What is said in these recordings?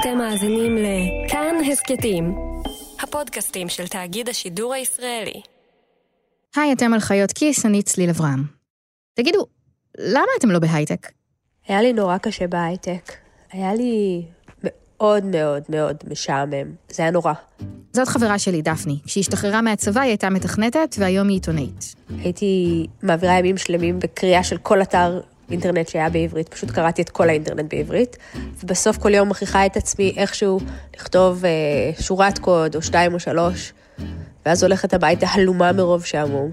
אתם מאזינים לכאן הסכתים, הפודקאסטים של תאגיד השידור הישראלי. היי, אתם על חיות כיס, אני צליל אברהם. תגידו, למה אתם לא בהייטק? היה לי נורא קשה בהייטק. היה לי מאוד מאוד מאוד משעמם. זה היה נורא. זאת חברה שלי, דפני. כשהיא השתחררה מהצבא היא הייתה מתכנתת, והיום היא עיתונאית. הייתי מעבירה ימים שלמים בקריאה של כל אתר אינטרנט שהיה בעברית, פשוט קראתי את כל האינטרנט בעברית, ובסוף כל יום מכריחה את עצמי איכשהו לכתוב אה, שורת קוד או שתיים או שלוש, ואז הולכת הביתה הלומה מרוב שעמום.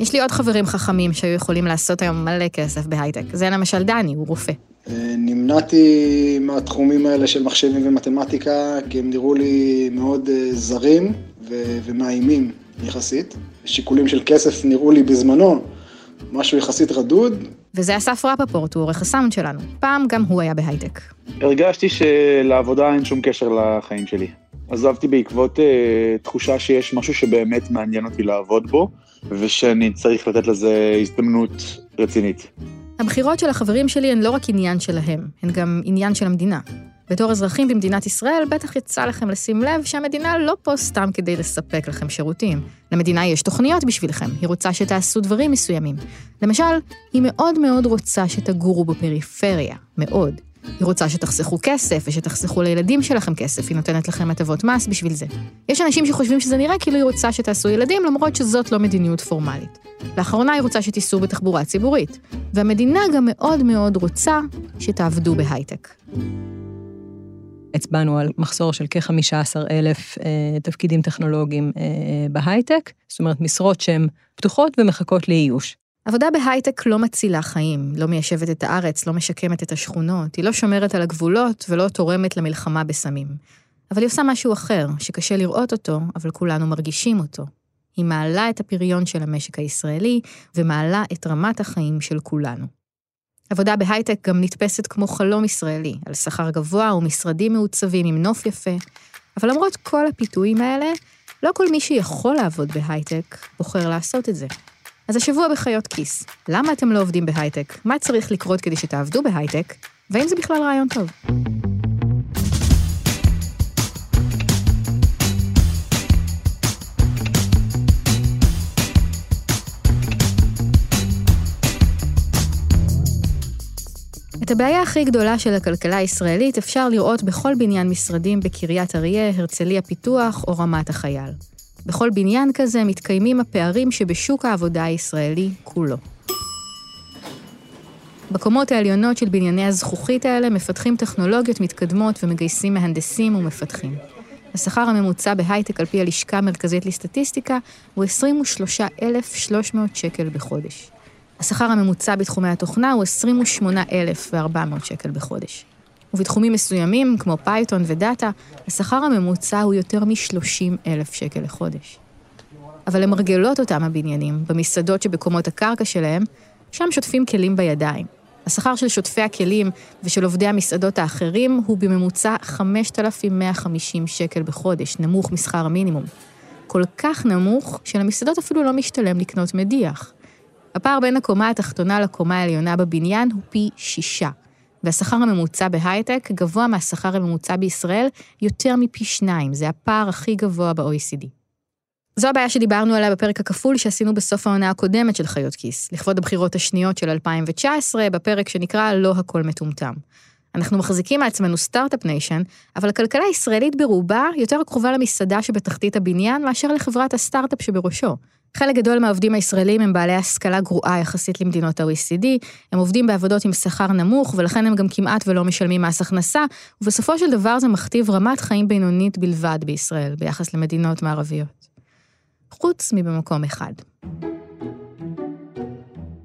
יש לי עוד חברים חכמים שהיו יכולים לעשות היום מלא כסף בהייטק. זה למשל דני, הוא רופא. אה, נמנעתי מהתחומים האלה של מחשבים ומתמטיקה, כי הם נראו לי מאוד אה, זרים ו- ומאיימים יחסית. שיקולים של כסף נראו לי בזמנו משהו יחסית רדוד. וזה אסף רפפורט, הוא עורך הסאונד שלנו. פעם גם הוא היה בהייטק. הרגשתי שלעבודה אין שום קשר לחיים שלי. עזבתי בעקבות uh, תחושה שיש משהו שבאמת מעניין אותי לעבוד בו, ושאני צריך לתת לזה הזדמנות רצינית. הבחירות של החברים שלי הן לא רק עניין שלהם, הן גם עניין של המדינה. בתור אזרחים במדינת ישראל, בטח יצא לכם לשים לב שהמדינה לא פה סתם כדי לספק לכם שירותים. למדינה יש תוכניות בשבילכם, היא רוצה שתעשו דברים מסוימים. למשל, היא מאוד מאוד רוצה שתגורו בפריפריה, מאוד. היא רוצה שתחסכו כסף ושתחסכו לילדים שלכם כסף, היא נותנת לכם הטבות מס בשביל זה. יש אנשים שחושבים שזה נראה כאילו היא רוצה שתעשו ילדים, למרות שזאת לא מדיניות פורמלית. לאחרונה היא רוצה שתיסעו בתחבורה ציבורית, והמדינה גם מאוד מאוד רוצה שתעבדו בהייטק. הצבענו על מחסור של כ-15 אלף אה, תפקידים טכנולוגיים אה, בהייטק, זאת אומרת משרות שהן פתוחות ומחכות לאיוש. עבודה בהייטק לא מצילה חיים, לא מיישבת את הארץ, לא משקמת את השכונות, היא לא שומרת על הגבולות ולא תורמת למלחמה בסמים. אבל היא עושה משהו אחר, שקשה לראות אותו, אבל כולנו מרגישים אותו. היא מעלה את הפריון של המשק הישראלי ומעלה את רמת החיים של כולנו. עבודה בהייטק גם נתפסת כמו חלום ישראלי, על שכר גבוה ומשרדים מעוצבים עם נוף יפה, אבל למרות כל הפיתויים האלה, לא כל מי שיכול לעבוד בהייטק בוחר לעשות את זה. אז השבוע בחיות כיס, למה אתם לא עובדים בהייטק? מה צריך לקרות כדי שתעבדו בהייטק? והאם זה בכלל רעיון טוב? את הבעיה הכי גדולה של הכלכלה הישראלית אפשר לראות בכל בניין משרדים בקריית אריה, הרצליה פיתוח או רמת החייל. בכל בניין כזה מתקיימים הפערים שבשוק העבודה הישראלי כולו. בקומות העליונות של בנייני הזכוכית האלה מפתחים טכנולוגיות מתקדמות ומגייסים מהנדסים ומפתחים. השכר הממוצע בהייטק על פי הלשכה המרכזית לסטטיסטיקה הוא 23,300 שקל בחודש. השכר הממוצע בתחומי התוכנה הוא 28,400 שקל בחודש. ובתחומים מסוימים, כמו Python ו data, השכר הממוצע הוא יותר מ-30,000 שקל לחודש. אבל למרגלות אותם הבניינים, במסעדות שבקומות הקרקע שלהם, שם שוטפים כלים בידיים. השכר של שוטפי הכלים ושל עובדי המסעדות האחרים הוא בממוצע 5,150 שקל בחודש, נמוך משכר המינימום. כל כך נמוך, שלמסעדות אפילו לא משתלם לקנות מדיח. הפער בין הקומה התחתונה לקומה העליונה בבניין הוא פי שישה, והשכר הממוצע בהייטק גבוה מהשכר הממוצע בישראל יותר מפי שניים, זה הפער הכי גבוה ב-OECD. זו הבעיה שדיברנו עליה בפרק הכפול שעשינו בסוף העונה הקודמת של חיות כיס, לכבוד הבחירות השניות של 2019, בפרק שנקרא "לא הכל מטומטם". אנחנו מחזיקים מעצמנו start-up nation, אבל הכלכלה הישראלית ברובה יותר קרובה למסעדה שבתחתית הבניין מאשר לחברת הסטארט-אפ שבראשו. חלק גדול מהעובדים הישראלים הם בעלי השכלה גרועה יחסית למדינות ה-OECD, הם עובדים בעבודות עם שכר נמוך, ולכן הם גם כמעט ולא משלמים מס הכנסה, ובסופו של דבר זה מכתיב רמת חיים בינונית בלבד בישראל, ביחס למדינות מערביות. חוץ מבמקום אחד.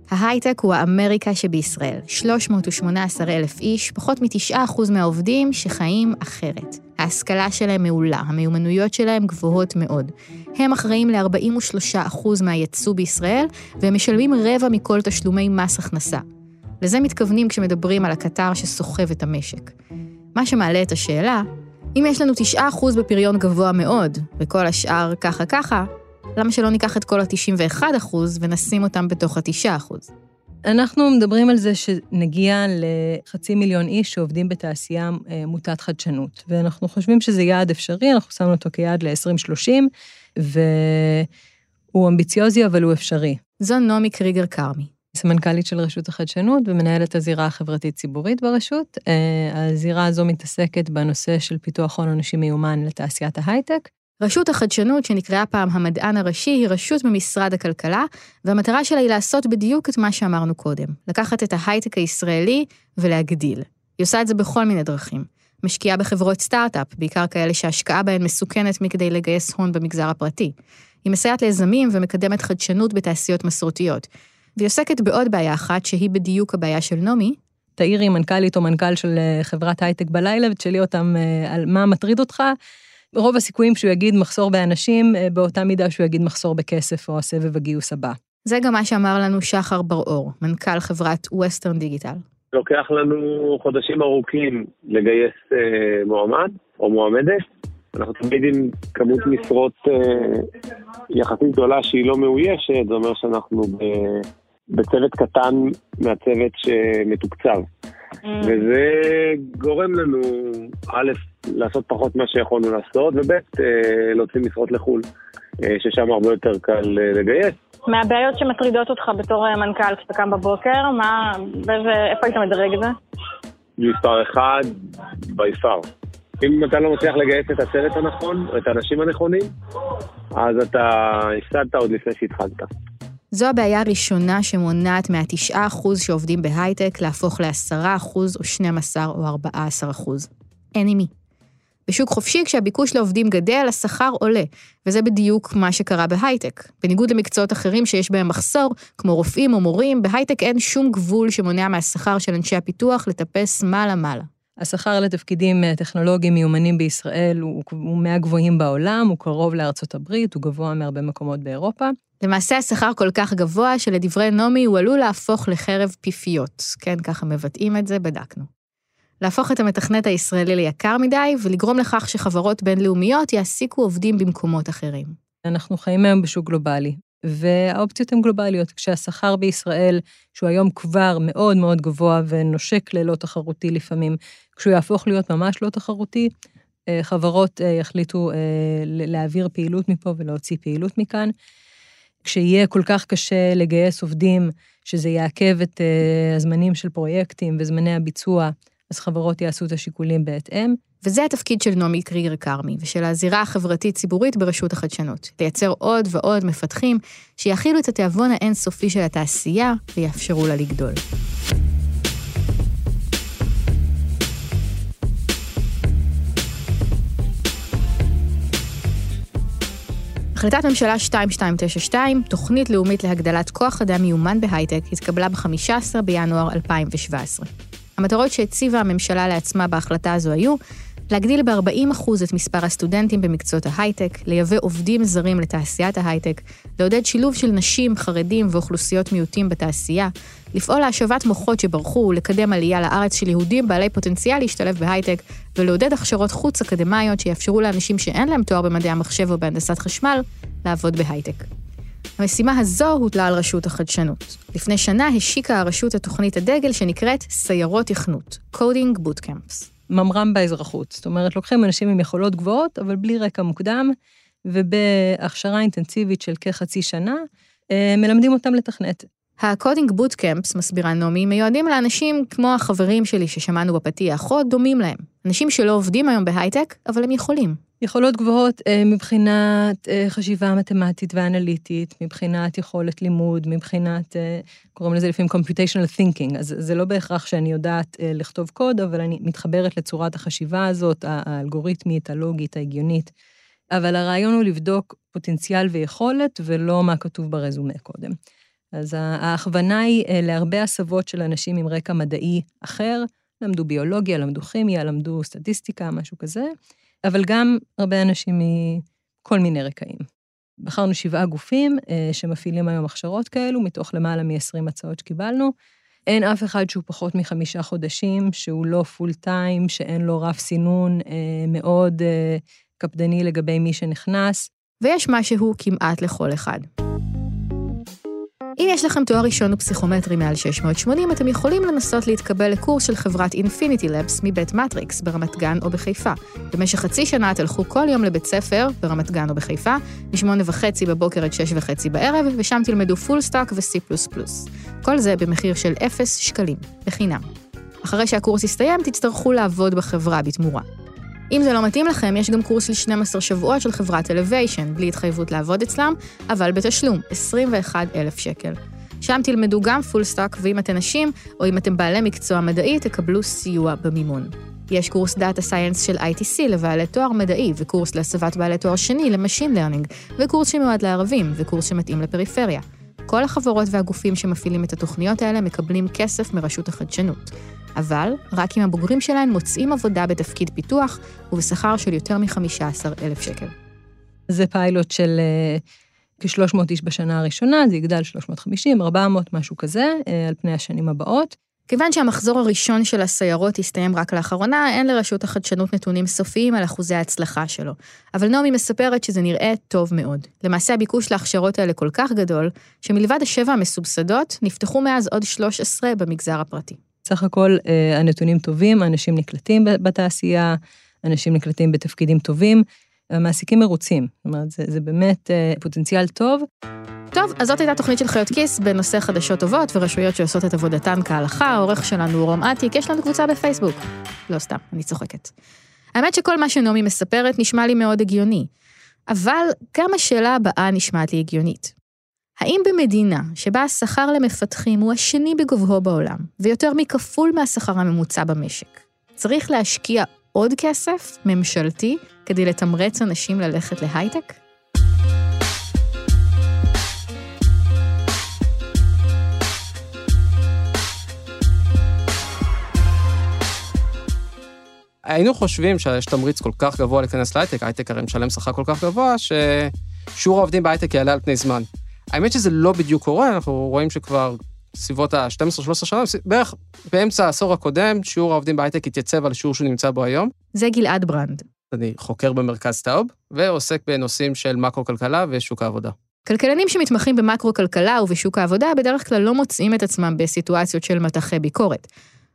ההייטק הוא האמריקה שבישראל, 318 אלף איש, פחות מ-9% מהעובדים שחיים אחרת. ההשכלה שלהם מעולה, המיומנויות שלהם גבוהות מאוד. הם אחראים ל-43% מהייצוא בישראל, והם משלמים רבע מכל תשלומי מס הכנסה. לזה מתכוונים כשמדברים על הקטר שסוחב את המשק. מה שמעלה את השאלה, אם יש לנו 9% בפריון גבוה מאוד, וכל השאר ככה ככה, למה שלא ניקח את כל ה-91% ונשים אותם בתוך ה-9%? אנחנו מדברים על זה שנגיע לחצי מיליון איש שעובדים בתעשייה אה, מוטת חדשנות, ואנחנו חושבים שזה יעד אפשרי, אנחנו שמנו אותו כיעד ל-2030, והוא אמביציוזי, אבל הוא אפשרי. זו נעמי קריגר כרמי. סמנכ"לית של רשות החדשנות ומנהלת הזירה החברתית-ציבורית ברשות. אה, הזירה הזו מתעסקת בנושא של פיתוח הון אנושי מיומן לתעשיית ההייטק. רשות החדשנות, שנקראה פעם המדען הראשי, היא רשות במשרד הכלכלה, והמטרה שלה היא לעשות בדיוק את מה שאמרנו קודם, לקחת את ההייטק הישראלי ולהגדיל. היא עושה את זה בכל מיני דרכים. משקיעה בחברות סטארט-אפ, בעיקר כאלה שההשקעה בהן מסוכנת מכדי לגייס הון במגזר הפרטי. היא מסייעת ליזמים ומקדמת חדשנות בתעשיות מסורתיות. והיא עוסקת בעוד בעיה אחת, שהיא בדיוק הבעיה של נעמי. תאירי מנכ"לית או מנכ"ל של אה, חברת הייטק בלילה ותשאלי אותם אה, על מה מטריד אותך. רוב הסיכויים שהוא יגיד מחסור באנשים, אה, באותה מידה שהוא יגיד מחסור בכסף או הסבב הגיוס הבא. זה גם מה שאמר לנו שחר בר-אור, מנכ"ל חברת ווסטרן דיגיטל. לוקח לנו חודשים ארוכים לגייס אה, מועמד או מועמדת. אנחנו תמיד עם כמות משרות אה, יחסית גדולה שהיא לא מאוישת, זה אומר שאנחנו ב, בצוות קטן מהצוות שמתוקצב. Mm. וזה גורם לנו, א', לעשות פחות ממה שיכולנו לעשות, וב', אה, להוציא משרות לחו"ל, אה, ששם הרבה יותר קל אה, לגייס. מהבעיות שמטרידות אותך בתור מנכ"ל כשאתה קם בבוקר, מה, באיזה, איפה היית מדרג את זה? מספר אחד, בי פאר. אם אתה לא מצליח לגייס את הצוות הנכון, או את האנשים הנכונים, אז אתה הפסדת עוד לפני שהתחלת. זו הבעיה הראשונה שמונעת מה-9% שעובדים בהייטק להפוך ל-10% או 12 או 14%. אין עם מי. בשוק חופשי, כשהביקוש לעובדים גדל, השכר עולה, וזה בדיוק מה שקרה בהייטק. בניגוד למקצועות אחרים שיש בהם מחסור, כמו רופאים או מורים, בהייטק אין שום גבול שמונע מהשכר של אנשי הפיתוח לטפס מעלה-מעלה. השכר לתפקידים אה, טכנולוגיים מיומנים בישראל הוא, הוא מהגבוהים בעולם, הוא קרוב לארצות הברית, הוא גבוה מהרבה מקומות באירופה. למעשה השכר כל כך גבוה שלדברי נעמי הוא עלול להפוך לחרב פיפיות. כן, ככה מבטאים את זה, בדקנו. להפוך את המתכנת הישראלי ליקר מדי ולגרום לכך שחברות בינלאומיות יעסיקו עובדים במקומות אחרים. אנחנו חיים היום בשוק גלובלי, והאופציות הן גלובליות. כשהשכר בישראל, שהוא היום כבר מאוד מאוד גבוה ונושק ללא תחרותי לפעמים, כשהוא יהפוך להיות ממש לא תחרותי, אה, חברות אה, יחליטו אה, להעביר פעילות מפה ולהוציא פעילות מכאן. כשיהיה כל כך קשה לגייס עובדים, שזה יעכב את הזמנים של פרויקטים וזמני הביצוע, אז חברות יעשו את השיקולים בהתאם. וזה התפקיד של נעמי קריגר כרמי ושל הזירה החברתית-ציבורית ברשות החדשנות, לייצר עוד ועוד מפתחים שיכילו את התיאבון האינסופי של התעשייה ויאפשרו לה לגדול. החלטת ממשלה 2292, תוכנית לאומית להגדלת כוח אדם מיומן בהייטק, התקבלה ב-15 בינואר 2017. המטרות שהציבה הממשלה לעצמה בהחלטה הזו היו להגדיל ב-40% את מספר הסטודנטים במקצועות ההייטק, לייבא עובדים זרים לתעשיית ההייטק, לעודד שילוב של נשים, חרדים ואוכלוסיות מיעוטים בתעשייה, לפעול להשבת מוחות שברחו ולקדם עלייה לארץ של יהודים בעלי פוטנציאל להשתלב בהייטק, ולעודד הכשרות חוץ אקדמיות שיאפשרו לאנשים שאין להם תואר במדעי המחשב או בהנדסת חשמל, לעבוד בהייטק. המשימה הזו הוטלה על רשות החדשנות. לפני שנה השיקה הרשות את תוכנית הדגל שנקראת סיירות תכנות, Coding Bootcamps. ממר"ם באזרחות. זאת אומרת, לוקחים אנשים עם יכולות גבוהות, אבל בלי רקע מוקדם, ובהכשרה אינטנסיבית של כחצי שנה, אה, מלמדים אותם לתכנת. ה coding bootcamps, מסבירה נעמי, מיועדים לאנשים כמו החברים שלי ששמענו בפתיח, או דומים להם. אנשים שלא עובדים היום בהייטק, אבל הם יכולים. יכולות גבוהות אה, מבחינת אה, חשיבה מתמטית ואנליטית, מבחינת יכולת לימוד, מבחינת, אה, קוראים לזה לפעמים computational thinking, אז זה לא בהכרח שאני יודעת לכתוב קוד, אבל אני מתחברת לצורת החשיבה הזאת, האלגוריתמית, הלוגית, ההגיונית. אבל הרעיון הוא לבדוק פוטנציאל ויכולת, ולא מה כתוב ברזומה קודם. אז ההכוונה היא להרבה הסבות של אנשים עם רקע מדעי אחר, למדו ביולוגיה, למדו כימיה, למדו סטטיסטיקה, משהו כזה, אבל גם הרבה אנשים מכל מיני רקעים. בחרנו שבעה גופים אה, שמפעילים היום הכשרות כאלו, מתוך למעלה מ-20 הצעות שקיבלנו. אין אף אחד שהוא פחות מחמישה חודשים, שהוא לא פול טיים, שאין לו רף סינון אה, מאוד אה, קפדני לגבי מי שנכנס. ויש משהו כמעט לכל אחד. אם יש לכם תואר ראשון ופסיכומטרי מעל 680, אתם יכולים לנסות להתקבל לקורס של חברת Infinity Labs מבית מטריקס ברמת גן או בחיפה. במשך חצי שנה תלכו כל יום לבית ספר ברמת גן או בחיפה, משמונה וחצי בבוקר עד שש וחצי בערב, ושם תלמדו full stack ו-C++. כל זה במחיר של 0 שקלים, בחינם. אחרי שהקורס יסתיים, תצטרכו לעבוד בחברה בתמורה. אם זה לא מתאים לכם, יש גם קורס של 12 שבועות של חברת Elevation, בלי התחייבות לעבוד אצלם, אבל בתשלום, 21,000 שקל. שם תלמדו גם full stack, ואם אתם נשים, או אם אתם בעלי מקצוע מדעי, תקבלו סיוע במימון. יש קורס data science של ITC לבעלי תואר מדעי, וקורס להסבת בעלי תואר שני ל machine learning, וקורס שמיועד לערבים, וקורס שמתאים לפריפריה. כל החברות והגופים שמפעילים את התוכניות האלה מקבלים כסף מרשות החדשנות. אבל רק אם הבוגרים שלהן מוצאים עבודה בתפקיד פיתוח ובשכר של יותר מ-15,000 שקל. זה פיילוט של uh, כ-300 איש בשנה הראשונה, זה יגדל 350, 400, משהו כזה, uh, על פני השנים הבאות. כיוון שהמחזור הראשון של הסיירות הסתיים רק לאחרונה, אין לרשות החדשנות נתונים סופיים על אחוזי ההצלחה שלו. אבל נעמי מספרת שזה נראה טוב מאוד. למעשה הביקוש להכשרות האלה כל כך גדול, שמלבד השבע המסובסדות, נפתחו מאז עוד 13 במגזר הפרטי. סך הכל אה, הנתונים טובים, אנשים נקלטים בתעשייה, אנשים נקלטים בתפקידים טובים, המעסיקים מרוצים. זאת אומרת, זה, זה באמת אה, פוטנציאל טוב. טוב, אז זאת הייתה תוכנית של חיות כיס בנושא חדשות טובות ורשויות שעושות את עבודתן כהלכה. העורך שלנו הוא רום אטיק, יש לנו קבוצה בפייסבוק. לא סתם, אני צוחקת. האמת שכל מה שנעמי מספרת נשמע לי מאוד הגיוני. אבל גם השאלה הבאה נשמעת לי הגיונית. האם במדינה שבה השכר למפתחים הוא השני בגובהו בעולם, ויותר מכפול מהשכר הממוצע במשק, צריך להשקיע עוד כסף ממשלתי כדי לתמרץ אנשים ללכת להייטק? היינו חושבים שיש תמריץ כל כך גבוה להיכנס להייטק, הייטק הרי משלם שכר כל כך גבוה, ששיעור העובדים בהייטק יעלה על פני זמן. האמת שזה לא בדיוק קורה, אנחנו רואים שכבר סביבות ה-12-13 שנה, בערך באמצע העשור הקודם, שיעור העובדים בהייטק התייצב על השיעור שהוא נמצא בו היום. זה גלעד ברנד. אני חוקר במרכז טאוב, ועוסק בנושאים של מקרו-כלכלה ושוק העבודה. כלכלנים שמתמחים במקרו-כלכלה ובשוק העבודה בדרך כלל לא מוצאים את עצמם בסיטואציות של מטחי ביקורת.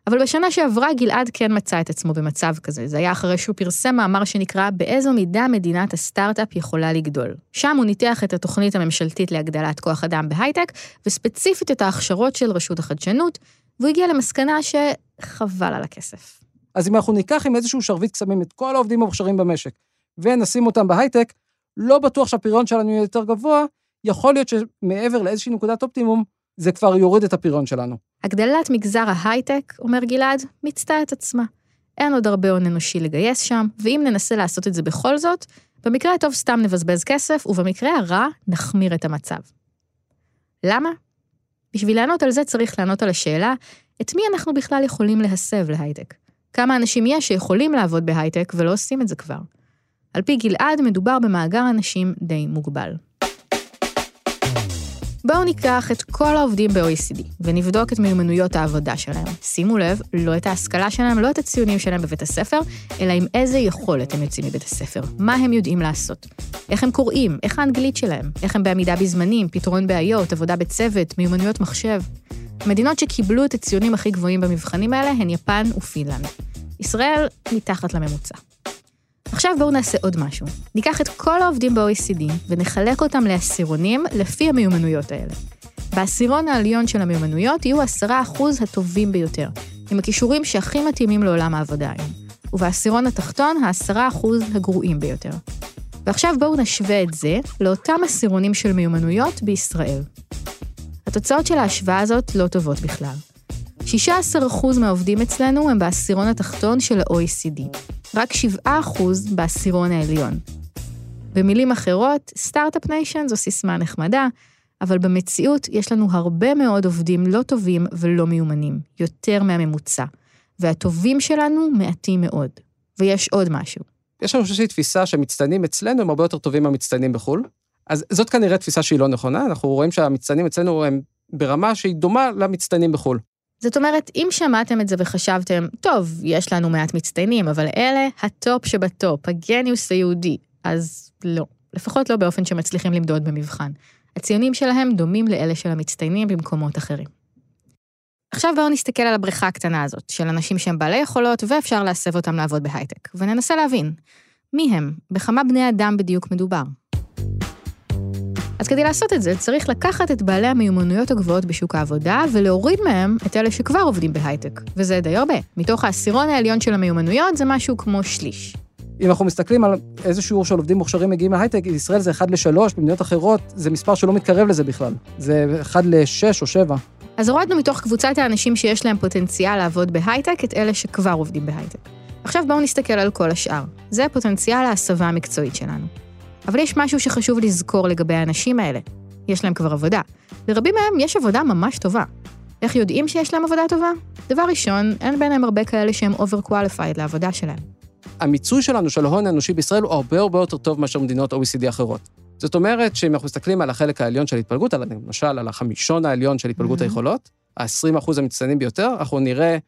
אבל בשנה שעברה גלעד כן מצא את עצמו במצב כזה. זה היה אחרי שהוא פרסם מאמר שנקרא "באיזו מידה מדינת הסטארט-אפ יכולה לגדול". שם הוא ניתח את התוכנית הממשלתית להגדלת כוח אדם בהייטק, וספציפית את ההכשרות של רשות החדשנות, והוא הגיע למסקנה שחבל על הכסף. אז אם אנחנו ניקח עם איזשהו שרביט קסמים את כל העובדים המוכשרים במשק, ונשים אותם בהייטק, לא בטוח שהפריון שלנו יהיה יותר גבוה, יכול להיות שמעבר לאיזושהי נקודת אופטימום, זה כבר יוריד את הפריון שלנו. הגדלת מגזר ההייטק, אומר גלעד, מיצתה את עצמה. אין עוד הרבה הון אנושי לגייס שם, ואם ננסה לעשות את זה בכל זאת, במקרה הטוב סתם נבזבז כסף, ובמקרה הרע נחמיר את המצב. למה? בשביל לענות על זה צריך לענות על השאלה, את מי אנחנו בכלל יכולים להסב להייטק? כמה אנשים יש שיכולים לעבוד בהייטק ולא עושים את זה כבר? על פי גלעד, מדובר במאגר אנשים די מוגבל. בואו ניקח את כל העובדים ב-OECD ונבדוק את מיומנויות העבודה שלהם. שימו לב, לא את ההשכלה שלהם, לא את הציונים שלהם בבית הספר, אלא עם איזה יכולת הם יוצאים מבית הספר, מה הם יודעים לעשות, איך הם קוראים, איך האנגלית שלהם, איך הם בעמידה בזמנים, פתרון בעיות, עבודה בצוות, מיומנויות מחשב. המדינות שקיבלו את הציונים הכי גבוהים במבחנים האלה הן יפן ופינלנד. ישראל מתחת לממוצע. עכשיו בואו נעשה עוד משהו. ניקח את כל העובדים ב-OECD ונחלק אותם לעשירונים לפי המיומנויות האלה. בעשירון העליון של המיומנויות יהיו 10% הטובים ביותר, עם הכישורים שהכי מתאימים לעולם העבודה היום. ובעשירון התחתון, ה-10% הגרועים ביותר. ועכשיו בואו נשווה את זה לאותם עשירונים של מיומנויות בישראל. התוצאות של ההשוואה הזאת לא טובות בכלל. 16% מהעובדים אצלנו הם בעשירון התחתון של ה-OECD, רק 7% בעשירון העליון. במילים אחרות, start-up nation זו סיסמה נחמדה, אבל במציאות יש לנו הרבה מאוד עובדים לא טובים ולא מיומנים, יותר מהממוצע, והטובים שלנו מעטים מאוד. ויש עוד משהו. יש לנו איזושהי תפיסה שהמצטיינים אצלנו הם הרבה יותר טובים מהמצטיינים בחו"ל, אז זאת כנראה תפיסה שהיא לא נכונה, אנחנו רואים שהמצטיינים אצלנו הם ברמה שהיא דומה למצטיינים בחו"ל. זאת אומרת, אם שמעתם את זה וחשבתם, טוב, יש לנו מעט מצטיינים, אבל אלה ה top שב top, הגניוס היהודי, אז לא. לפחות לא באופן שמצליחים למדוד במבחן. הציונים שלהם דומים לאלה של המצטיינים במקומות אחרים. עכשיו בואו נסתכל על הבריכה הקטנה הזאת, של אנשים שהם בעלי יכולות ואפשר להסב אותם לעבוד בהייטק, וננסה להבין, מי הם? בכמה בני אדם בדיוק מדובר? אז כדי לעשות את זה, צריך לקחת את בעלי המיומנויות הגבוהות בשוק העבודה ולהוריד מהם את אלה שכבר עובדים בהייטק, וזה די הרבה. מתוך העשירון העליון של המיומנויות זה משהו כמו שליש. אם אנחנו מסתכלים על איזה שיעור של עובדים מוכשרים מגיעים להייטק, בישראל זה 1 ל-3, במדינות אחרות זה מספר שלא מתקרב לזה בכלל. זה 1 ל-6 או 7. אז הורדנו מתוך קבוצת האנשים שיש להם פוטנציאל לעבוד בהייטק את אלה שכבר עובדים בהייטק. עכשיו בואו נסתכל על כל השאר. זה פוטנציאל ההסבה המקצועית שלנו. אבל יש משהו שחשוב לזכור לגבי האנשים האלה. יש להם כבר עבודה. לרבים מהם יש עבודה ממש טובה. איך יודעים שיש להם עבודה טובה? דבר ראשון, אין ביניהם הרבה כאלה שהם over-qualified לעבודה שלהם. המיצוי שלנו של ההון האנושי בישראל הוא הרבה הרבה יותר טוב מאשר מדינות OECD אחרות. זאת אומרת שאם אנחנו מסתכלים על החלק העליון של התפלגות, על, למשל על החמישון העליון של התפלגות mm-hmm. היכולות, ה-20% המצטיינים ביותר, אנחנו נראה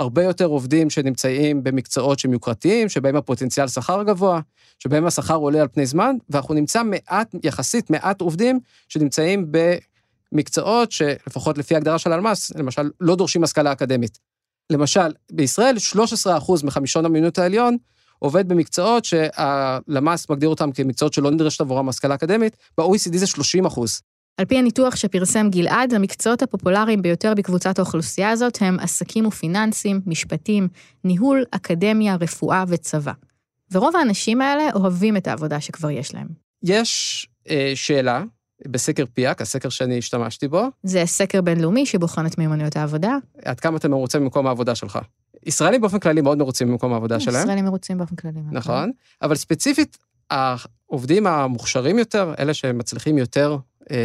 הרבה יותר עובדים שנמצאים במקצועות שהם יוקרתיים, שבהם הפוטנציאל שכר גבוה, שבהם השכר עולה על פני זמן, ואנחנו נמצא מעט, יחסית מעט עובדים שנמצאים במקצועות שלפחות לפי ההגדרה של הלמ"ס, למשל, לא דורשים השכלה אקדמית. למשל, בישראל 13% מחמישון המינות העליון עובד במקצועות שהלמ"ס מגדיר אותם כמקצועות שלא נדרשת עבורם השכלה אקדמית, ב-OECD זה 30 אחוז. על פי הניתוח שפרסם גלעד, המקצועות הפופולריים ביותר בקבוצת האוכלוסייה הזאת הם עסקים ופיננסים, משפטים, ניהול, אקדמיה, רפואה וצבא. ורוב האנשים האלה אוהבים את העבודה שכבר יש להם. יש אה, שאלה בסקר פיאק, הסקר שאני השתמשתי בו. זה סקר בינלאומי שבוחן את מיומנויות העבודה. עד כמה אתה מרוצה ממקום העבודה שלך? ישראלים באופן כללי מאוד מרוצים ממקום העבודה שלהם. ישראלים מרוצים באופן כללי. נכון, אבל ספציפית, העובדים המוכשרים יותר, אלה שמצליחים יותר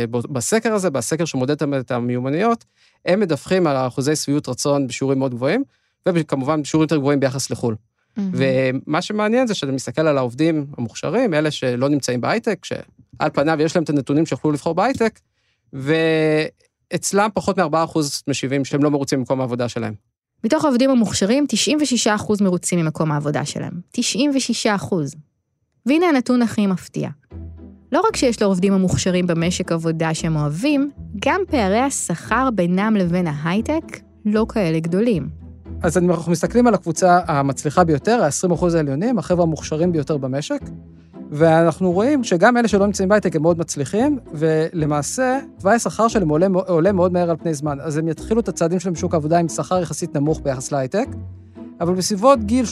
בסקר הזה, בסקר שמודד את המיומנויות, הם מדווחים על אחוזי שביעות רצון בשיעורים מאוד גבוהים, וכמובן בשיעורים יותר גבוהים ביחס לחו"ל. Mm-hmm. ומה שמעניין זה שאתה מסתכל על העובדים המוכשרים, אלה שלא נמצאים בהייטק, שעל פניו יש להם את הנתונים שיוכלו לבחור בהייטק, ואצלם פחות מ-4% משיבים שהם לא מרוצים ממקום העבודה שלהם. מתוך העובדים המוכשרים, 96% מרוצים ממקום העבודה שלהם. 96%. והנה הנתון הכי מפתיע. לא רק שיש לעובדים המוכשרים במשק עבודה שהם אוהבים, גם פערי השכר בינם לבין ההייטק לא כאלה גדולים. אז אנחנו מסתכלים על הקבוצה המצליחה ביותר, ה-20% העליונים, החבר'ה המוכשרים ביותר במשק, ואנחנו רואים שגם אלה שלא נמצאים בהייטק הם מאוד מצליחים, ולמעשה, תוואי השכר שלהם עולה, עולה מאוד מהר על פני זמן. אז הם יתחילו את הצעדים שלהם בשוק העבודה עם שכר יחסית נמוך ביחס להייטק, אבל בסביבות גיל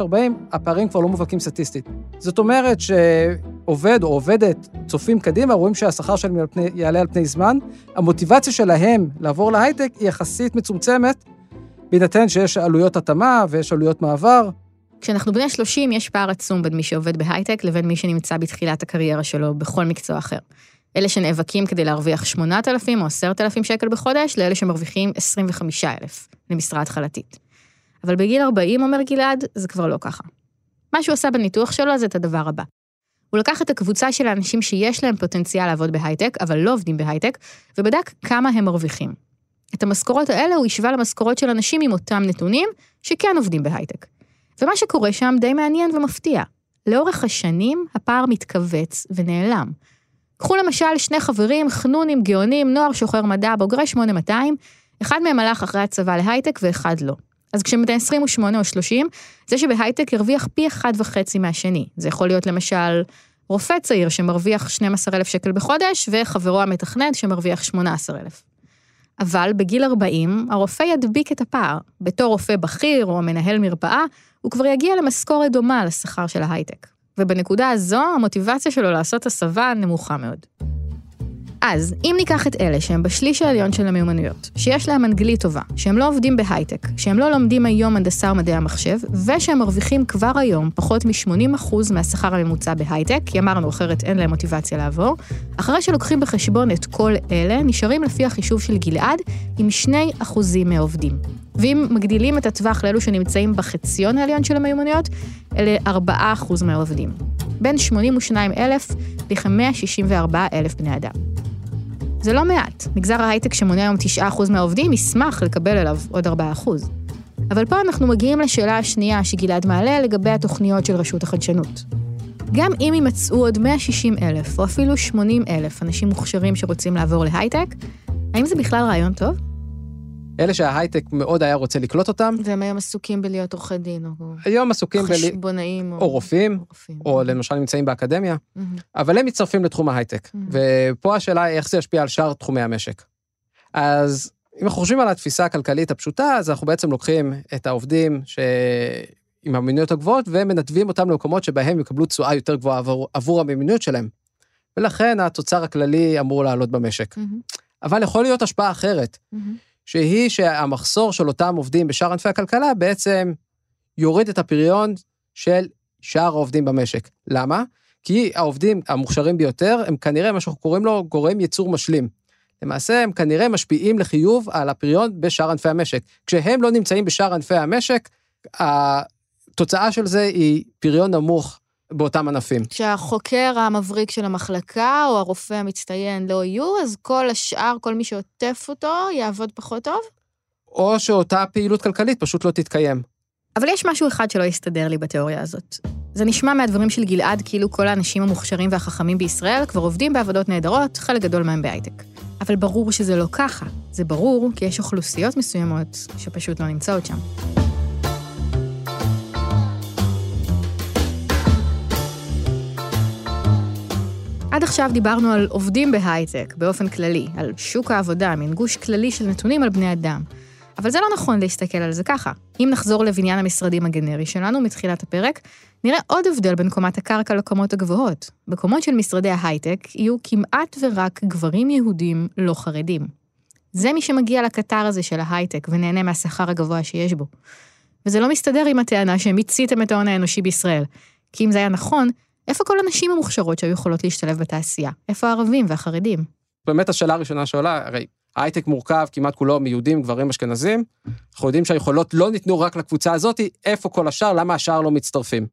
35-40, הפערים כבר לא מובהקים סטטיסטית. זאת אומרת שעובד או עובדת צופים קדימה, רואים שהשכר שלהם יעלה על פני זמן, המוטיבציה שלהם לעבור להייטק היא יחסית מצומצמת, בהינתן שיש עלויות התאמה ויש עלויות מעבר. כשאנחנו בני 30, יש פער עצום בין מי שעובד בהייטק לבין מי שנמצא בתחילת הקריירה שלו בכל מקצוע אחר. אלה שנאבקים כדי להרוויח 8,000 או 10,000 שקל בחודש, לאלה שמרוויחים 25,000 למשרה התחלתית. אבל בגיל 40, אומר גלעד, זה כבר לא ככה. מה שהוא עשה בניתוח שלו זה את הדבר הבא. הוא לקח את הקבוצה של האנשים שיש להם פוטנציאל לעבוד בהייטק, אבל לא עובדים בהייטק, ובדק כמה הם מרוויחים. את המשכורות האלה הוא השווה למשכורות של אנשים עם אותם נתונים, שכן עובדים בהייטק. ומה שקורה שם די מעניין ומפתיע. לאורך השנים הפער מתכווץ ונעלם. קחו למשל שני חברים, חנונים, גאונים, נוער שוחר מדע, בוגרי 8200, אחד מהם הלך אחרי הצבא להייטק ואחד לא. אז כשהם בני 28 או 30, זה שבהייטק ירוויח פי אחד וחצי מהשני. זה יכול להיות למשל רופא צעיר שמרוויח 12,000 שקל בחודש, וחברו המתכנת שמרוויח 18,000. אבל בגיל 40, הרופא ידביק את הפער. בתור רופא בכיר או מנהל מרפאה, הוא כבר יגיע למשכורת דומה לשכר של ההייטק. ובנקודה הזו, המוטיבציה שלו לעשות הסבה נמוכה מאוד. אז, אם ניקח את אלה שהם בשליש העליון של המיומנויות, שיש להם אנגלית טובה, שהם לא עובדים בהייטק, שהם לא לומדים היום הנדסה או מדעי המחשב, ושהם מרוויחים כבר היום פחות מ-80% מהשכר הממוצע בהייטק, כי אמרנו אחרת אין להם מוטיבציה לעבור, אחרי שלוקחים בחשבון את כל אלה, נשארים לפי החישוב של גלעד עם 2% מהעובדים. ואם מגדילים את הטווח לאלו שנמצאים בחציון העליון של המיומנויות, אלה 4% מהעובדים. בין 82,000 ל-564,000 בני אדם. זה לא מעט. מגזר ההייטק שמונה היום 9% מהעובדים ישמח לקבל אליו עוד 4%. אבל פה אנחנו מגיעים לשאלה השנייה שגלעד מעלה לגבי התוכניות של רשות החדשנות. גם אם יימצאו עוד 160 אלף, או אפילו 80 אלף אנשים מוכשרים שרוצים לעבור להייטק, האם זה בכלל רעיון טוב? אלה שההייטק מאוד היה רוצה לקלוט אותם. והם היום עסוקים בלהיות עורכי דין, או היום עסוקים חשבונאים, או, או רופאים, או, רופאים. או למשל נמצאים באקדמיה, mm-hmm. אבל הם מצטרפים לתחום ההייטק. Mm-hmm. ופה השאלה היא איך זה ישפיע על שאר תחומי המשק. אז אם אנחנו חושבים על התפיסה הכלכלית הפשוטה, אז אנחנו בעצם לוקחים את העובדים ש... עם המינויות הגבוהות ומנתבים אותם למקומות שבהם יקבלו תשואה יותר גבוהה עבור, עבור המינויות שלהם. ולכן התוצר הכללי אמור לעלות במשק. Mm-hmm. אבל יכול להיות השפעה אחרת, mm-hmm. שהיא שהמחסור של אותם עובדים בשאר ענפי הכלכלה בעצם יוריד את הפריון של שאר העובדים במשק. למה? כי העובדים המוכשרים ביותר הם כנראה מה שאנחנו קוראים לו גורם ייצור משלים. למעשה הם כנראה משפיעים לחיוב על הפריון בשאר ענפי המשק. כשהם לא נמצאים בשאר ענפי המשק, התוצאה של זה היא פריון נמוך באותם ענפים. כשהחוקר המבריק של המחלקה או הרופא המצטיין לא יהיו, אז כל השאר, כל מי שעוטף אותו, יעבוד פחות טוב? או שאותה פעילות כלכלית פשוט לא תתקיים. אבל יש משהו אחד שלא יסתדר לי בתיאוריה הזאת. זה נשמע מהדברים של גלעד כאילו כל האנשים המוכשרים והחכמים בישראל כבר עובדים בעבודות נהדרות, חלק גדול מהם בהייטק. אבל ברור שזה לא ככה. זה ברור כי יש אוכלוסיות מסוימות שפשוט לא נמצאות שם. עד עכשיו דיברנו על עובדים בהייטק, באופן כללי, על שוק העבודה, מין גוש כללי של נתונים על בני אדם. אבל זה לא נכון להסתכל על זה ככה. אם נחזור לבניין המשרדים הגנרי שלנו מתחילת הפרק, נראה עוד הבדל בין קומת הקרקע לקומות הגבוהות. בקומות של משרדי ההייטק יהיו כמעט ורק גברים יהודים לא חרדים. זה מי שמגיע לקטר הזה של ההייטק ונהנה מהשכר הגבוה שיש בו. וזה לא מסתדר עם הטענה שמיציתם את ההון האנושי בישראל. כי אם זה היה נכון, איפה כל הנשים המוכשרות שהיו יכולות להשתלב בתעשייה? איפה הערבים והחרדים? באמת השאלה הראשונה שעולה, הרי ההייטק מורכב כמעט כולו מיהודים, גברים, אשכנזים. אנחנו יודעים שהיכולות לא ניתנו רק לקבוצה הזאת, איפה כל השאר, למה השאר לא מצטרפים.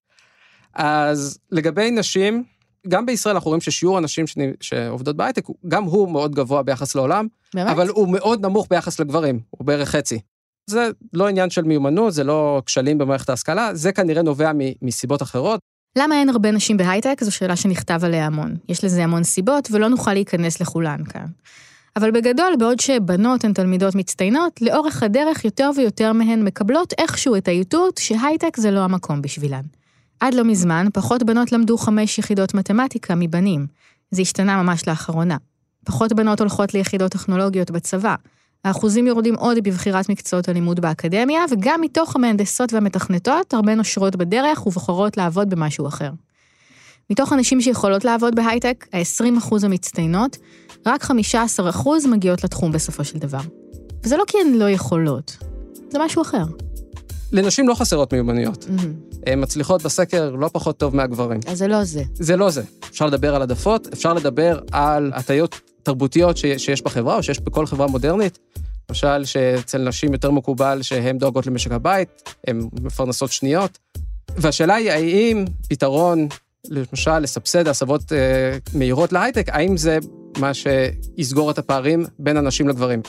אז לגבי נשים, גם בישראל אנחנו רואים ששיעור הנשים שעובדות בהייטק, גם הוא מאוד גבוה ביחס לעולם, באמת? אבל הוא מאוד נמוך ביחס לגברים, הוא בערך חצי. זה לא עניין של מיומנות, זה לא כשלים במערכת ההשכלה, זה כנראה נובע מסיבות אחרות. למה אין הרבה נשים בהייטק? זו שאלה שנכתב עליה המון. יש לזה המון סיבות, ולא נוכל להיכנס לכולן כאן. אבל בגדול, בעוד שבנות הן תלמידות מצטיינות, לאורך הדרך יותר ויותר מהן מקבלות איכשהו את האיתות שהייטק זה לא המקום בשבילן. עד לא מזמן, פחות בנות למדו חמש יחידות מתמטיקה מבנים. זה השתנה ממש לאחרונה. פחות בנות הולכות ליחידות טכנולוגיות בצבא. האחוזים יורדים עוד בבחירת מקצועות הלימוד באקדמיה, וגם מתוך המהנדסות והמתכנתות, הרבה נושרות בדרך ובוחרות לעבוד במשהו אחר. מתוך הנשים שיכולות לעבוד בהייטק, ה-20% המצטיינות, רק 15% מגיעות לתחום בסופו של דבר. וזה לא כי הן לא יכולות, זה משהו אחר. לנשים לא חסרות מיומנויות. Mm-hmm. הן מצליחות בסקר לא פחות טוב מהגברים. אז זה לא זה. זה לא זה. אפשר לדבר על העדפות, אפשר לדבר על הטיות תרבותיות שיש בחברה, או שיש בכל חברה מודרנית. למשל, שאצל נשים יותר מקובל שהן דואגות למשק הבית, הן מפרנסות שניות. והשאלה היא, האם פתרון, למשל, לסבסד הסבות אה, מהירות להייטק, האם זה מה שיסגור את הפערים בין הנשים לגברים?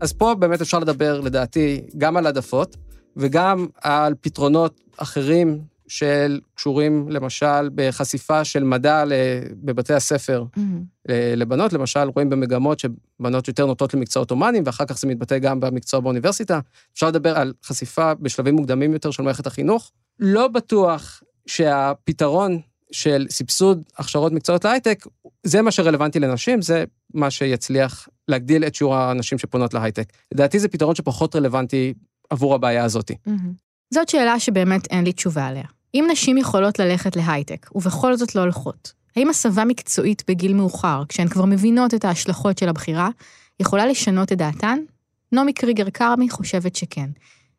אז פה באמת אפשר לדבר, לדעתי, גם על העדפות, וגם על פתרונות אחרים של קשורים למשל בחשיפה של מדע בבתי הספר mm-hmm. לבנות, למשל רואים במגמות שבנות יותר נוטות למקצועות הומניים, ואחר כך זה מתבטא גם במקצוע באוניברסיטה. אפשר לדבר על חשיפה בשלבים מוקדמים יותר של מערכת החינוך. לא בטוח שהפתרון של סבסוד הכשרות מקצועות להייטק, זה מה שרלוונטי לנשים, זה מה שיצליח להגדיל את שיעור הנשים שפונות להייטק. לדעתי זה פתרון שפחות רלוונטי עבור הבעיה הזאת. Mm-hmm. זאת שאלה שבאמת אין לי תשובה עליה. אם נשים יכולות ללכת להייטק, ובכל זאת לא הולכות, האם הסבה מקצועית בגיל מאוחר, כשהן כבר מבינות את ההשלכות של הבחירה, יכולה לשנות את דעתן? נעמי קריגר כרמי חושבת שכן.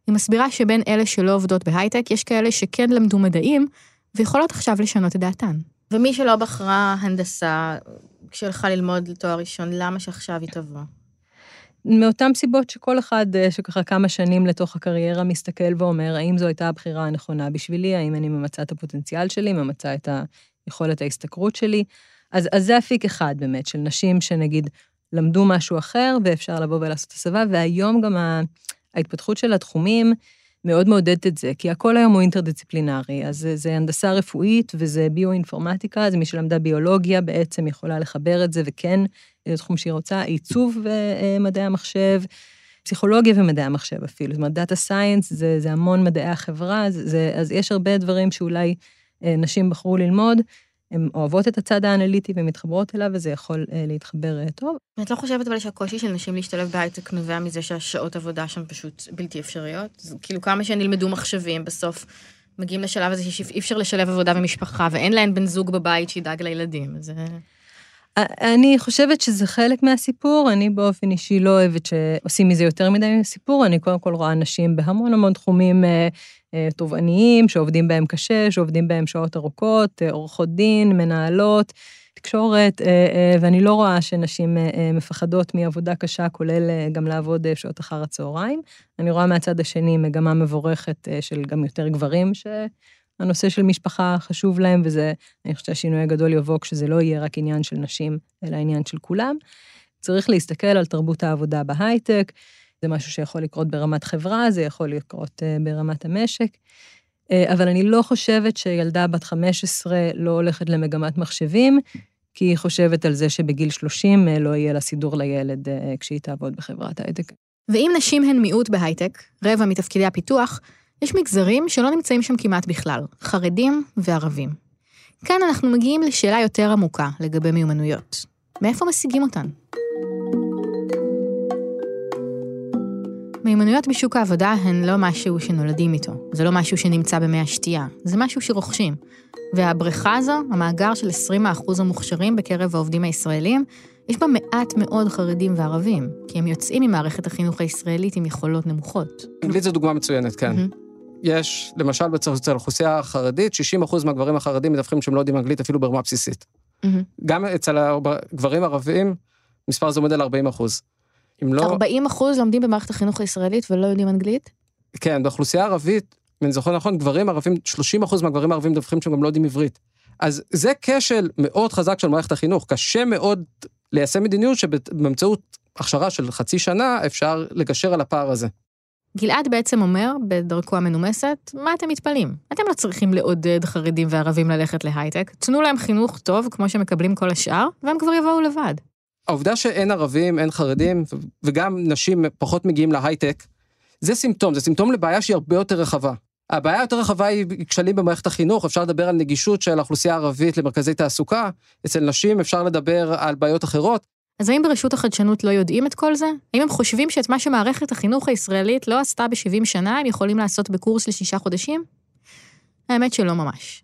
היא מסבירה שבין אלה שלא עובדות בהייטק, יש כאלה שכן למדו מדעים, ויכולות עכשיו לשנות את דעתן. ומי שלא בחרה הנדסה, כשהלכה ללמוד לתואר ראשון, למה שעכשיו היא תבוא? מאותן סיבות שכל אחד אה, שככה כמה שנים לתוך הקריירה מסתכל ואומר, האם זו הייתה הבחירה הנכונה בשבילי, האם אני ממצה את הפוטנציאל שלי, ממצה את היכולת ההשתכרות שלי. אז, אז זה אפיק אחד באמת, של נשים שנגיד למדו משהו אחר, ואפשר לבוא ולעשות הסבה, והיום גם ההתפתחות של התחומים מאוד מעודדת את זה, כי הכל היום הוא אינטרדיסציפלינרי, אז זה, זה הנדסה רפואית וזה ביואינפורמטיקה, זה מי שלמדה ביולוגיה בעצם יכולה לחבר את זה, וכן, זה תחום שהיא רוצה, עיצוב ומדעי המחשב, פסיכולוגיה ומדעי המחשב אפילו, זאת אומרת, data science זה, זה המון מדעי החברה, זה, אז יש הרבה דברים שאולי נשים בחרו ללמוד. הן אוהבות את הצד האנליטי ומתחברות אליו, וזה יכול אה, להתחבר אה, טוב. את לא חושבת אבל שהקושי של נשים להשתלב בהייטק נובע מזה שהשעות עבודה שם פשוט בלתי אפשריות? זה, כאילו כמה שהן ילמדו מחשבים, בסוף מגיעים לשלב הזה שאי אפשר לשלב עבודה ומשפחה, ואין להן בן זוג בבית שידאג לילדים, זה... אני חושבת שזה חלק מהסיפור, אני באופן אישי לא אוהבת שעושים מזה יותר מדי סיפור, אני קודם כל רואה נשים בהמון המון תחומים אה, אה, תובעניים, שעובדים בהם קשה, שעובדים בהם שעות ארוכות, אה, עורכות דין, מנהלות, תקשורת, ואני לא רואה שנשים מפחדות מעבודה קשה, כולל גם לעבוד שעות אחר הצהריים. אני רואה מהצד השני מגמה מבורכת של גם יותר גברים, שהנושא של משפחה חשוב להם, וזה, אני חושבת שהשינוי הגדול יבוא כשזה לא יהיה רק עניין של נשים, אלא עניין של כולם. צריך להסתכל על תרבות העבודה בהייטק. זה משהו שיכול לקרות ברמת חברה, זה יכול לקרות אה, ברמת המשק. אה, אבל אני לא חושבת שילדה בת 15 לא הולכת למגמת מחשבים, כי היא חושבת על זה שבגיל 30 אה, לא יהיה לה סידור לילד כשהיא תעבוד בחברת הייטק. ואם נשים הן מיעוט בהייטק, רבע מתפקידי הפיתוח, יש מגזרים שלא נמצאים שם כמעט בכלל, חרדים וערבים. כאן אנחנו מגיעים לשאלה יותר עמוקה לגבי מיומנויות. מאיפה משיגים אותן? מיומנויות בשוק העבודה הן לא משהו שנולדים איתו, זה לא משהו שנמצא במי השתייה, זה משהו שרוכשים. והבריכה הזו, המאגר של 20% המוכשרים בקרב העובדים הישראלים, יש בה מעט מאוד חרדים וערבים, כי הם יוצאים ממערכת החינוך הישראלית עם יכולות נמוכות. אנגלית זו דוגמה מצוינת, כן. Mm-hmm. יש, למשל, אצל האוכלוסייה החרדית, 60% מהגברים החרדים מדווחים שהם לא יודעים אנגלית אפילו ברמה בסיסית. Mm-hmm. גם אצל הגברים ערבים, מספר זה עומד על 40 אחוז. אם לא... 40 אחוז לומדים במערכת החינוך הישראלית ולא יודעים אנגלית? כן, באוכלוסייה הערבית, אם אני זוכר נכון, גברים ערבים, 30 אחוז מהגברים הערבים מדווחים שהם גם לא יודעים עברית. אז זה כשל מאוד חזק של מערכת החינוך, קשה מאוד ליישם מדיניות שבאמצעות הכשרה של חצי שנה אפשר לגשר על הפער הזה. גלעד בעצם אומר, בדרכו המנומסת, מה אתם מתפלאים? אתם לא צריכים לעודד חרדים וערבים ללכת להייטק, תנו להם חינוך טוב, כמו שמקבלים כל השאר, והם כבר יבואו לבד. העובדה שאין ערבים, אין חרדים, וגם נשים פחות מגיעים להייטק, זה סימפטום, זה סימפטום לבעיה שהיא הרבה יותר רחבה. הבעיה היותר רחבה היא כשלים במערכת החינוך, אפשר לדבר על נגישות של האוכלוסייה הערבית למרכזי תעסוקה, אצל נשים אפשר לדבר על בעיות אחרות. אז האם ברשות החדשנות לא יודעים את כל זה? האם הם חושבים שאת מה שמערכת החינוך הישראלית לא עשתה ב-70 שנה, הם יכולים לעשות בקורס לשישה חודשים? האמת שלא ממש.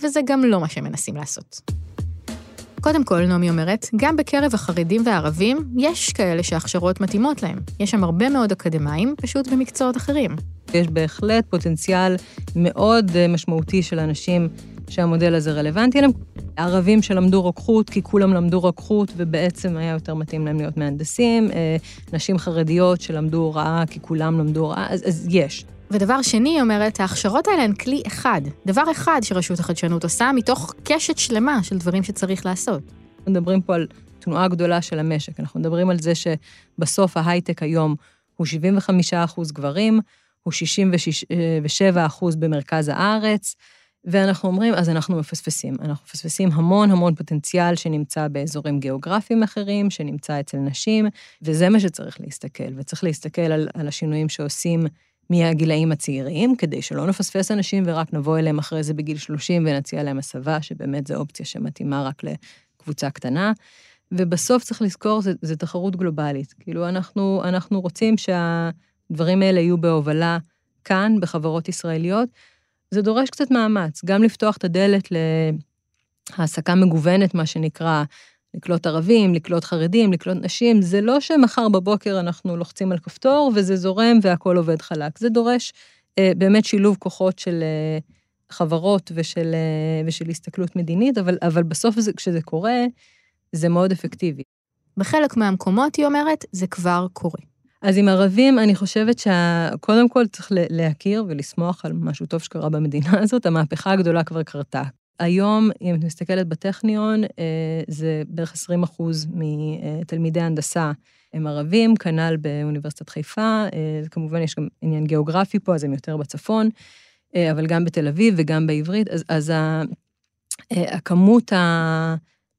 וזה גם לא מה שהם מנסים לעשות. קודם כל, נעמי אומרת, גם בקרב החרדים והערבים, יש כאלה שהכשרות מתאימות להם. יש שם הרבה מאוד אקדמאים, פשוט במקצועות אחרים. יש בהחלט פוטנציאל מאוד אה, משמעותי של אנשים שהמודל הזה רלוונטי להם. ערבים שלמדו רוקחות, כי כולם למדו רוקחות, ובעצם היה יותר מתאים להם להיות מהנדסים. אה, נשים חרדיות שלמדו הוראה, כי כולם למדו הוראה, אז, אז יש. ודבר שני, היא אומרת, ההכשרות האלה הן כלי אחד, דבר אחד שרשות החדשנות עושה, מתוך קשת שלמה של דברים שצריך לעשות. אנחנו מדברים פה על תנועה גדולה של המשק, אנחנו מדברים על זה שבסוף ההייטק היום הוא 75 אחוז גברים, הוא 67 אחוז במרכז הארץ, ואנחנו אומרים, אז אנחנו מפספסים. אנחנו מפספסים המון המון פוטנציאל שנמצא באזורים גיאוגרפיים אחרים, שנמצא אצל נשים, וזה מה שצריך להסתכל. וצריך להסתכל על, על השינויים שעושים מהגילאים הצעירים, כדי שלא נפספס אנשים ורק נבוא אליהם אחרי זה בגיל 30 ונציע להם הסבה, שבאמת זו אופציה שמתאימה רק לקבוצה קטנה. ובסוף צריך לזכור, זו תחרות גלובלית. כאילו, אנחנו, אנחנו רוצים שהדברים האלה יהיו בהובלה כאן, בחברות ישראליות. זה דורש קצת מאמץ, גם לפתוח את הדלת להעסקה מגוונת, מה שנקרא, לקלוט ערבים, לקלוט חרדים, לקלוט נשים, זה לא שמחר בבוקר אנחנו לוחצים על כפתור וזה זורם והכול עובד חלק. זה דורש אה, באמת שילוב כוחות של אה, חברות ושל, אה, ושל הסתכלות מדינית, אבל, אבל בסוף זה, כשזה קורה, זה מאוד אפקטיבי. בחלק מהמקומות, היא אומרת, זה כבר קורה. אז עם ערבים, אני חושבת שקודם כל צריך להכיר ולשמוח על משהו טוב שקרה במדינה הזאת, המהפכה הגדולה כבר קרתה. היום, אם את מסתכלת בטכניון, אה, זה בערך 20 אחוז מתלמידי הנדסה הם ערבים, כנ"ל באוניברסיטת חיפה, כמובן יש גם עניין גיאוגרפי פה, אז הם יותר בצפון, אבל גם בתל אביב וגם בעברית, אז, אז הכמות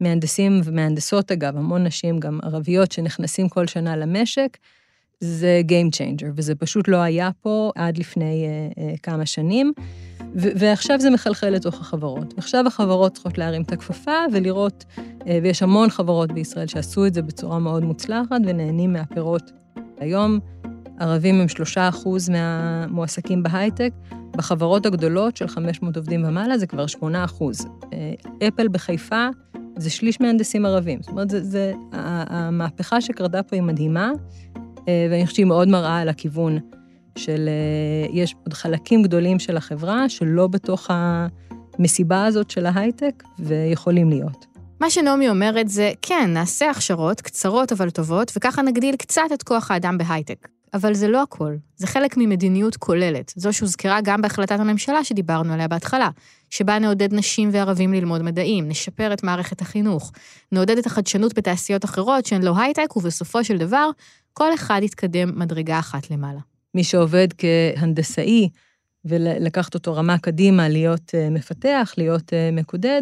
המהנדסים ומהנדסות, אגב, המון נשים, גם ערביות, שנכנסים כל שנה למשק, זה Game Changer, וזה פשוט לא היה פה עד לפני uh, uh, כמה שנים, ו- ועכשיו זה מחלחל לתוך החברות. עכשיו החברות צריכות להרים את הכפפה ולראות, uh, ויש המון חברות בישראל שעשו את זה בצורה מאוד מוצלחת ונהנים מהפירות. היום ערבים הם שלושה אחוז מהמועסקים בהייטק, בחברות הגדולות של 500 עובדים ומעלה זה כבר שמונה אחוז. אפל בחיפה זה שליש מהנדסים ערבים. זאת אומרת, זה, זה, המהפכה שקרתה פה היא מדהימה, אה, ואני חושבת שהיא מאוד מראה על הכיוון של, אה, יש עוד חלקים גדולים של החברה שלא בתוך המסיבה הזאת של ההייטק, ויכולים להיות. מה שנעמי אומרת זה, כן, נעשה הכשרות קצרות אבל טובות, וככה נגדיל קצת את כוח האדם בהייטק. אבל זה לא הכל, זה חלק ממדיניות כוללת, זו שהוזכרה גם בהחלטת הממשלה שדיברנו עליה בהתחלה, שבה נעודד נשים וערבים ללמוד מדעים, נשפר את מערכת החינוך, נעודד את החדשנות בתעשיות אחרות שהן לא הייטק, ובסופו של דבר, כל אחד יתקדם מדרגה אחת למעלה. מי שעובד כהנדסאי, ולקחת אותו רמה קדימה, להיות אה, מפתח, להיות אה, מקודד,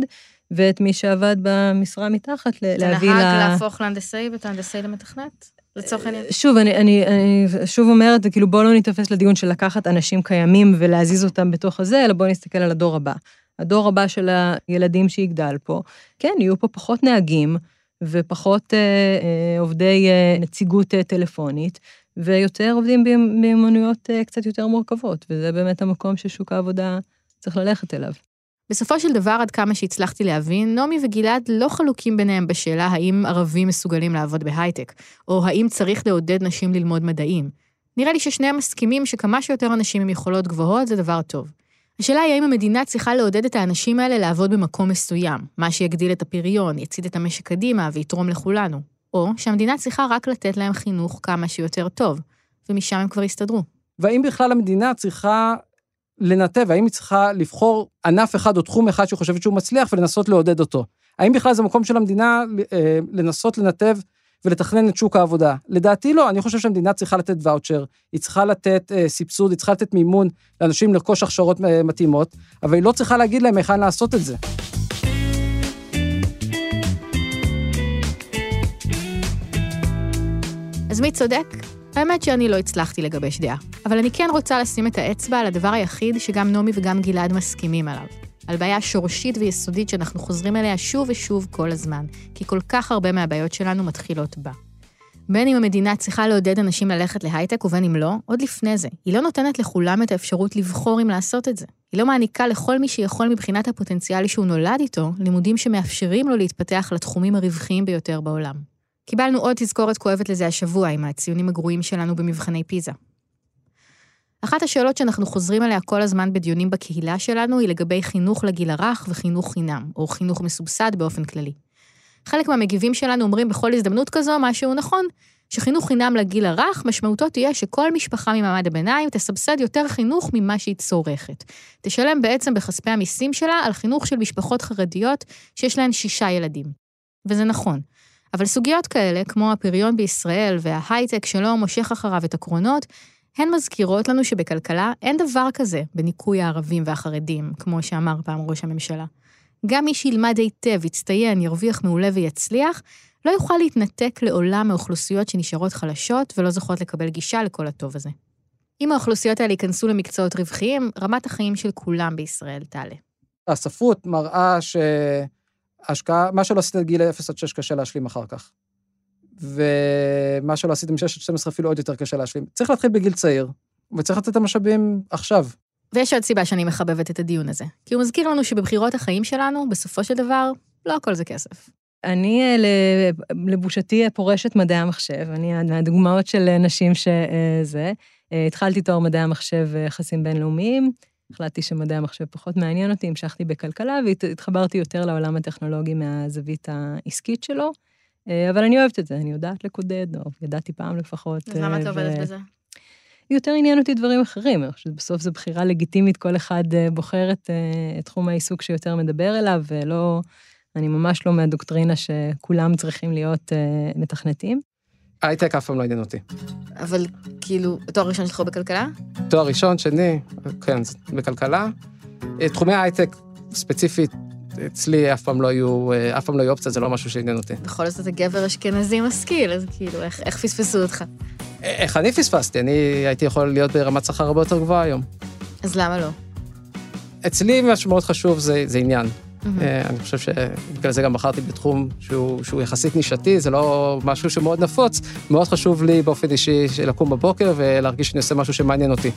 ואת מי שעבד במשרה מתחת, להביא ל... את הנהג להפוך להנדסאי ואת ההנדסאי למתכנת? לצורך העניין. שוב, אני, אני, אני שוב אומרת, כאילו בואו לא ניתפס לדיון של לקחת אנשים קיימים ולהזיז אותם בתוך הזה, אלא בואו נסתכל על הדור הבא. הדור הבא של הילדים שיגדל פה, כן, יהיו פה פחות נהגים ופחות אה, אה, עובדי אה, נציגות טלפונית, ויותר עובדים במיומנויות קצת יותר מורכבות, וזה באמת המקום ששוק העבודה צריך ללכת אליו. בסופו של דבר, עד כמה שהצלחתי להבין, נעמי וגלעד לא חלוקים ביניהם בשאלה האם ערבים מסוגלים לעבוד בהייטק, או האם צריך לעודד נשים ללמוד מדעים. נראה לי ששניהם מסכימים שכמה שיותר אנשים עם יכולות גבוהות זה דבר טוב. השאלה היא האם המדינה צריכה לעודד את האנשים האלה לעבוד במקום מסוים, מה שיגדיל את הפריון, יצעיד את המשק קדימה ויתרום לכולנו. או שהמדינה צריכה רק לתת להם חינוך כמה שיותר טוב, ומשם הם כבר יסתדרו. והאם בכלל המדינה צריכה לנתב, האם היא צריכה לבחור ענף אחד או תחום אחד שהיא חושבת שהוא מצליח ולנסות לעודד אותו? האם בכלל זה מקום של המדינה אה, לנסות לנתב ולתכנן את שוק העבודה? לדעתי לא, אני חושב שהמדינה צריכה לתת ואוצ'ר, היא צריכה לתת אה, סבסוד, היא צריכה לתת מימון לאנשים לרכוש הכשרות אה, מתאימות, אבל היא לא צריכה להגיד להם היכן לעשות את זה. אז מי צודק? האמת שאני לא הצלחתי לגבש דעה, אבל אני כן רוצה לשים את האצבע על הדבר היחיד שגם נעמי וגם גלעד מסכימים עליו. על בעיה שורשית ויסודית שאנחנו חוזרים אליה שוב ושוב כל הזמן, כי כל כך הרבה מהבעיות שלנו מתחילות בה. בין אם המדינה צריכה לעודד אנשים ללכת להייטק ובין אם לא, עוד לפני זה, היא לא נותנת לכולם את האפשרות לבחור אם לעשות את זה. היא לא מעניקה לכל מי שיכול מבחינת הפוטנציאלי שהוא נולד איתו, לימודים שמאפשרים לו להתפתח לתחומים הרווחיים ביותר בעולם. קיבלנו עוד תזכורת כואבת לזה השבוע עם הציונים הגרועים שלנו במבחני פיזה. אחת השאלות שאנחנו חוזרים עליה כל הזמן בדיונים בקהילה שלנו היא לגבי חינוך לגיל הרך וחינוך חינם, או חינוך מסובסד באופן כללי. חלק מהמגיבים שלנו אומרים בכל הזדמנות כזו משהו נכון, שחינוך חינם לגיל הרך, משמעותו תהיה שכל משפחה ממעמד הביניים תסבסד יותר חינוך ממה שהיא צורכת. תשלם בעצם בכספי המיסים שלה על חינוך של משפחות חרדיות שיש להן שישה ילדים. וזה נכון. אבל סוגיות כאלה, כמו הפריון בישראל וההייטק שלא מושך אחריו את הקרונות, הן מזכירות לנו שבכלכלה אין דבר כזה בניכוי הערבים והחרדים, כמו שאמר פעם ראש הממשלה. גם מי שילמד היטב, יצטיין, ירוויח מעולה ויצליח, לא יוכל להתנתק לעולם מאוכלוסיות שנשארות חלשות ולא זוכות לקבל גישה לכל הטוב הזה. אם האוכלוסיות האלה ייכנסו למקצועות רווחיים, רמת החיים של כולם בישראל תעלה. הספרות מראה שהשקעה, מה שלא עשית את גיל 0 עד 6 קשה להשלים אחר כך. ומה שלא עשיתם מ-6 עד 12 אפילו עוד יותר קשה להשלים. צריך להתחיל בגיל צעיר, וצריך לתת את המשאבים עכשיו. ויש עוד סיבה שאני מחבבת את הדיון הזה, כי הוא מזכיר לנו שבבחירות החיים שלנו, בסופו של דבר, לא הכל זה כסף. אני, אה, לבושתי, פורשת מדעי המחשב. אני מהדוגמאות של נשים שזה. אה, התחלתי תואר מדעי המחשב ויחסים בינלאומיים. החלטתי שמדעי המחשב פחות מעניין אותי, המשכתי בכלכלה והתחברתי יותר לעולם הטכנולוגי מהזווית העסקית שלו. אה, אבל אני אוהבת את זה, אני יודעת לקודד, או ידעתי פעם לפחות. אז למה את עובדת בזה? יותר עניין אותי דברים אחרים, אני חושבת שבסוף זו בחירה לגיטימית, כל אחד בוחר את, את תחום העיסוק שיותר מדבר אליו, ולא, אני ממש לא מהדוקטרינה שכולם צריכים להיות מתכנתים. הייטק אף פעם לא עניין אותי. אבל כאילו, תואר ראשון שלך בכלכלה? תואר ראשון, שני, כן, בכלכלה. אה, תחומי הייטק, ספציפית, אצלי אף פעם לא היו, אה, אף פעם לא היו אופציה, זה לא משהו שעניין אותי. בכל זאת אתה גבר אשכנזי משכיל, אז כאילו, איך, איך פספסו אותך? איך אני פספסתי? אני הייתי יכול להיות ברמת שכר הרבה יותר גבוהה היום. אז למה לא? אצלי מה שמאוד חשוב זה, זה עניין. Mm-hmm. אני חושב שבגלל זה גם בחרתי בתחום שהוא, שהוא יחסית נישתי, זה לא משהו שמאוד נפוץ. מאוד חשוב לי באופן אישי לקום בבוקר ולהרגיש שאני עושה משהו שמעניין אותי.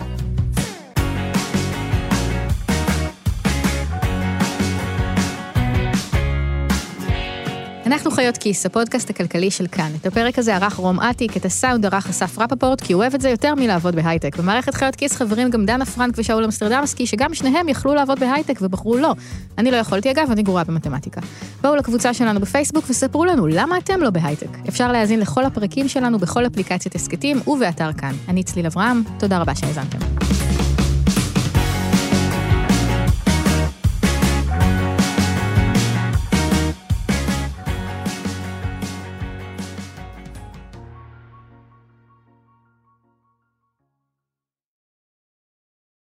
אנחנו חיות כיס, הפודקאסט הכלכלי של כאן. את הפרק הזה ערך רום אטיק, את הסאונד ערך אסף רפפורט, כי הוא אוהב את זה יותר מלעבוד בהייטק. במערכת חיות כיס חברים גם דנה פרנק ושאול אמסטרדמסקי, שגם שניהם יכלו לעבוד בהייטק ובחרו לא. אני לא יכולתי אגב, אני גרועה במתמטיקה. בואו לקבוצה שלנו בפייסבוק וספרו לנו למה אתם לא בהייטק. אפשר להאזין לכל הפרקים שלנו בכל אפליקציית הסכתים ובאתר כאן. אני צליל אברהם, תודה רבה שהאזנתם.